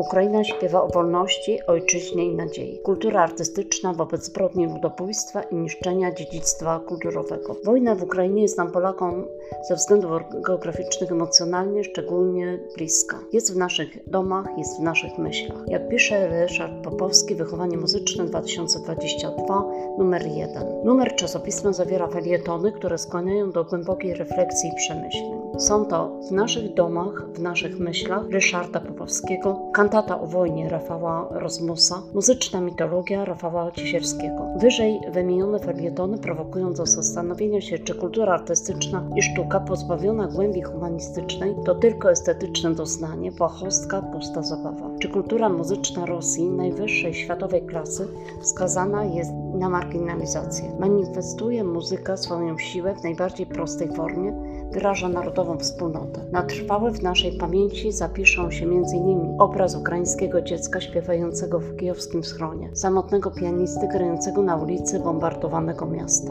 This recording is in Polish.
Ukraina śpiewa o wolności, ojczyźnie i nadziei. Kultura artystyczna wobec zbrodni ludobójstwa i niszczenia dziedzictwa kulturowego. Wojna w Ukrainie jest nam Polakom ze względów geograficznych emocjonalnie szczególnie bliska. Jest w naszych domach, jest w naszych myślach. Jak pisze Ryszard Popowski, Wychowanie Muzyczne 2022, numer 1. Numer czasopisma zawiera felietony, które skłaniają do głębokiej refleksji i przemyśleń. Są to w naszych domach, w naszych myślach Ryszarda Popowskiego, kantata o wojnie Rafała Rozmusa, muzyczna mitologia Rafała Ciesierskiego. Wyżej wymienione felietony prowokują do zastanowienia się, czy kultura artystyczna i sztuka pozbawiona głębi humanistycznej to tylko estetyczne doznanie, błahostka, pusta zabawa. Czy kultura muzyczna Rosji najwyższej światowej klasy skazana jest na marginalizację. Manifestuje muzyka swoją siłę w najbardziej prostej formie, wyraża narodową wspólnotę. Na trwałe w naszej pamięci zapiszą się m.in. obraz ukraińskiego dziecka śpiewającego w kijowskim schronie, samotnego pianisty grającego na ulicy bombardowanego miasta.